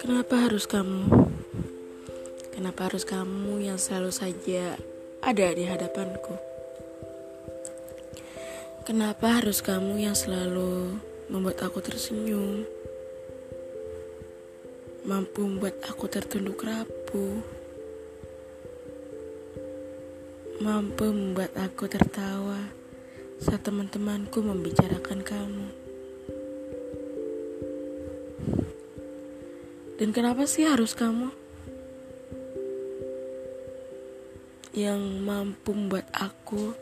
Kenapa harus kamu? Kenapa harus kamu yang selalu saja ada di hadapanku? Kenapa harus kamu yang selalu membuat aku tersenyum? Mampu membuat aku tertunduk rapuh. Mampu membuat aku tertawa saat teman-temanku membicarakan kamu. Dan kenapa sih harus kamu yang mampu membuat aku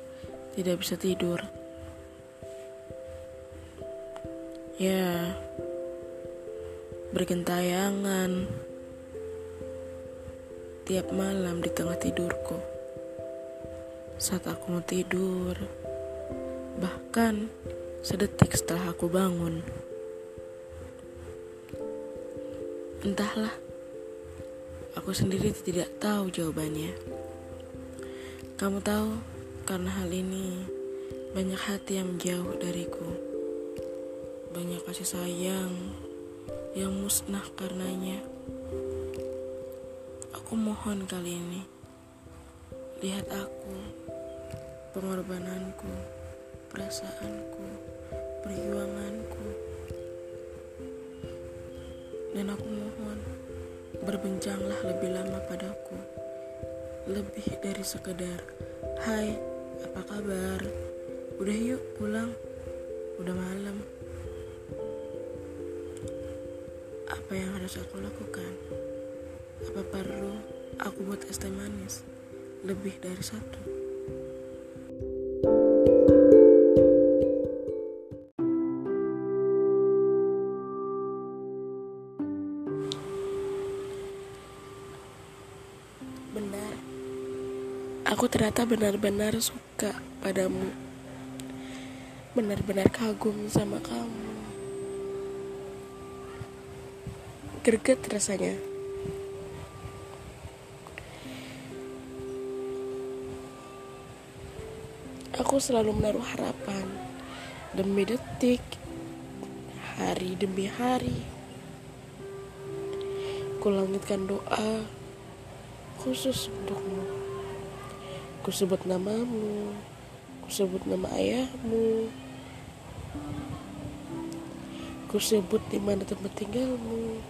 tidak bisa tidur? Ya, bergentayangan tiap malam di tengah tidurku. Saat aku mau tidur, bahkan sedetik setelah aku bangun. Entahlah, aku sendiri tidak tahu jawabannya. Kamu tahu, karena hal ini banyak hati yang menjauh dariku. Banyak kasih sayang yang musnah karenanya. Aku mohon kali ini, lihat aku, pengorbananku, perasaanku, perjuanganku dan aku mohon, berbincanglah lebih lama padaku. Lebih dari sekedar, Hai, apa kabar? Udah yuk pulang, udah malam. Apa yang harus aku lakukan? Apa perlu aku buat es teh manis? Lebih dari satu. Aku ternyata benar-benar suka padamu. Benar-benar kagum sama kamu. Greget rasanya. Aku selalu menaruh harapan demi detik, hari demi hari. Kulangitkan doa khusus untukmu. Ku sebut namamu, ku sebut nama ayahmu, ku sebut di mana tempat tinggalmu.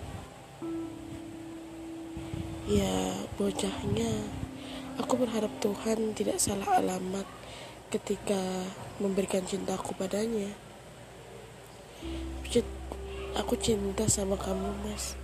Ya, bocahnya, aku berharap Tuhan tidak salah alamat ketika memberikan cintaku padanya. Aku cinta sama kamu, Mas.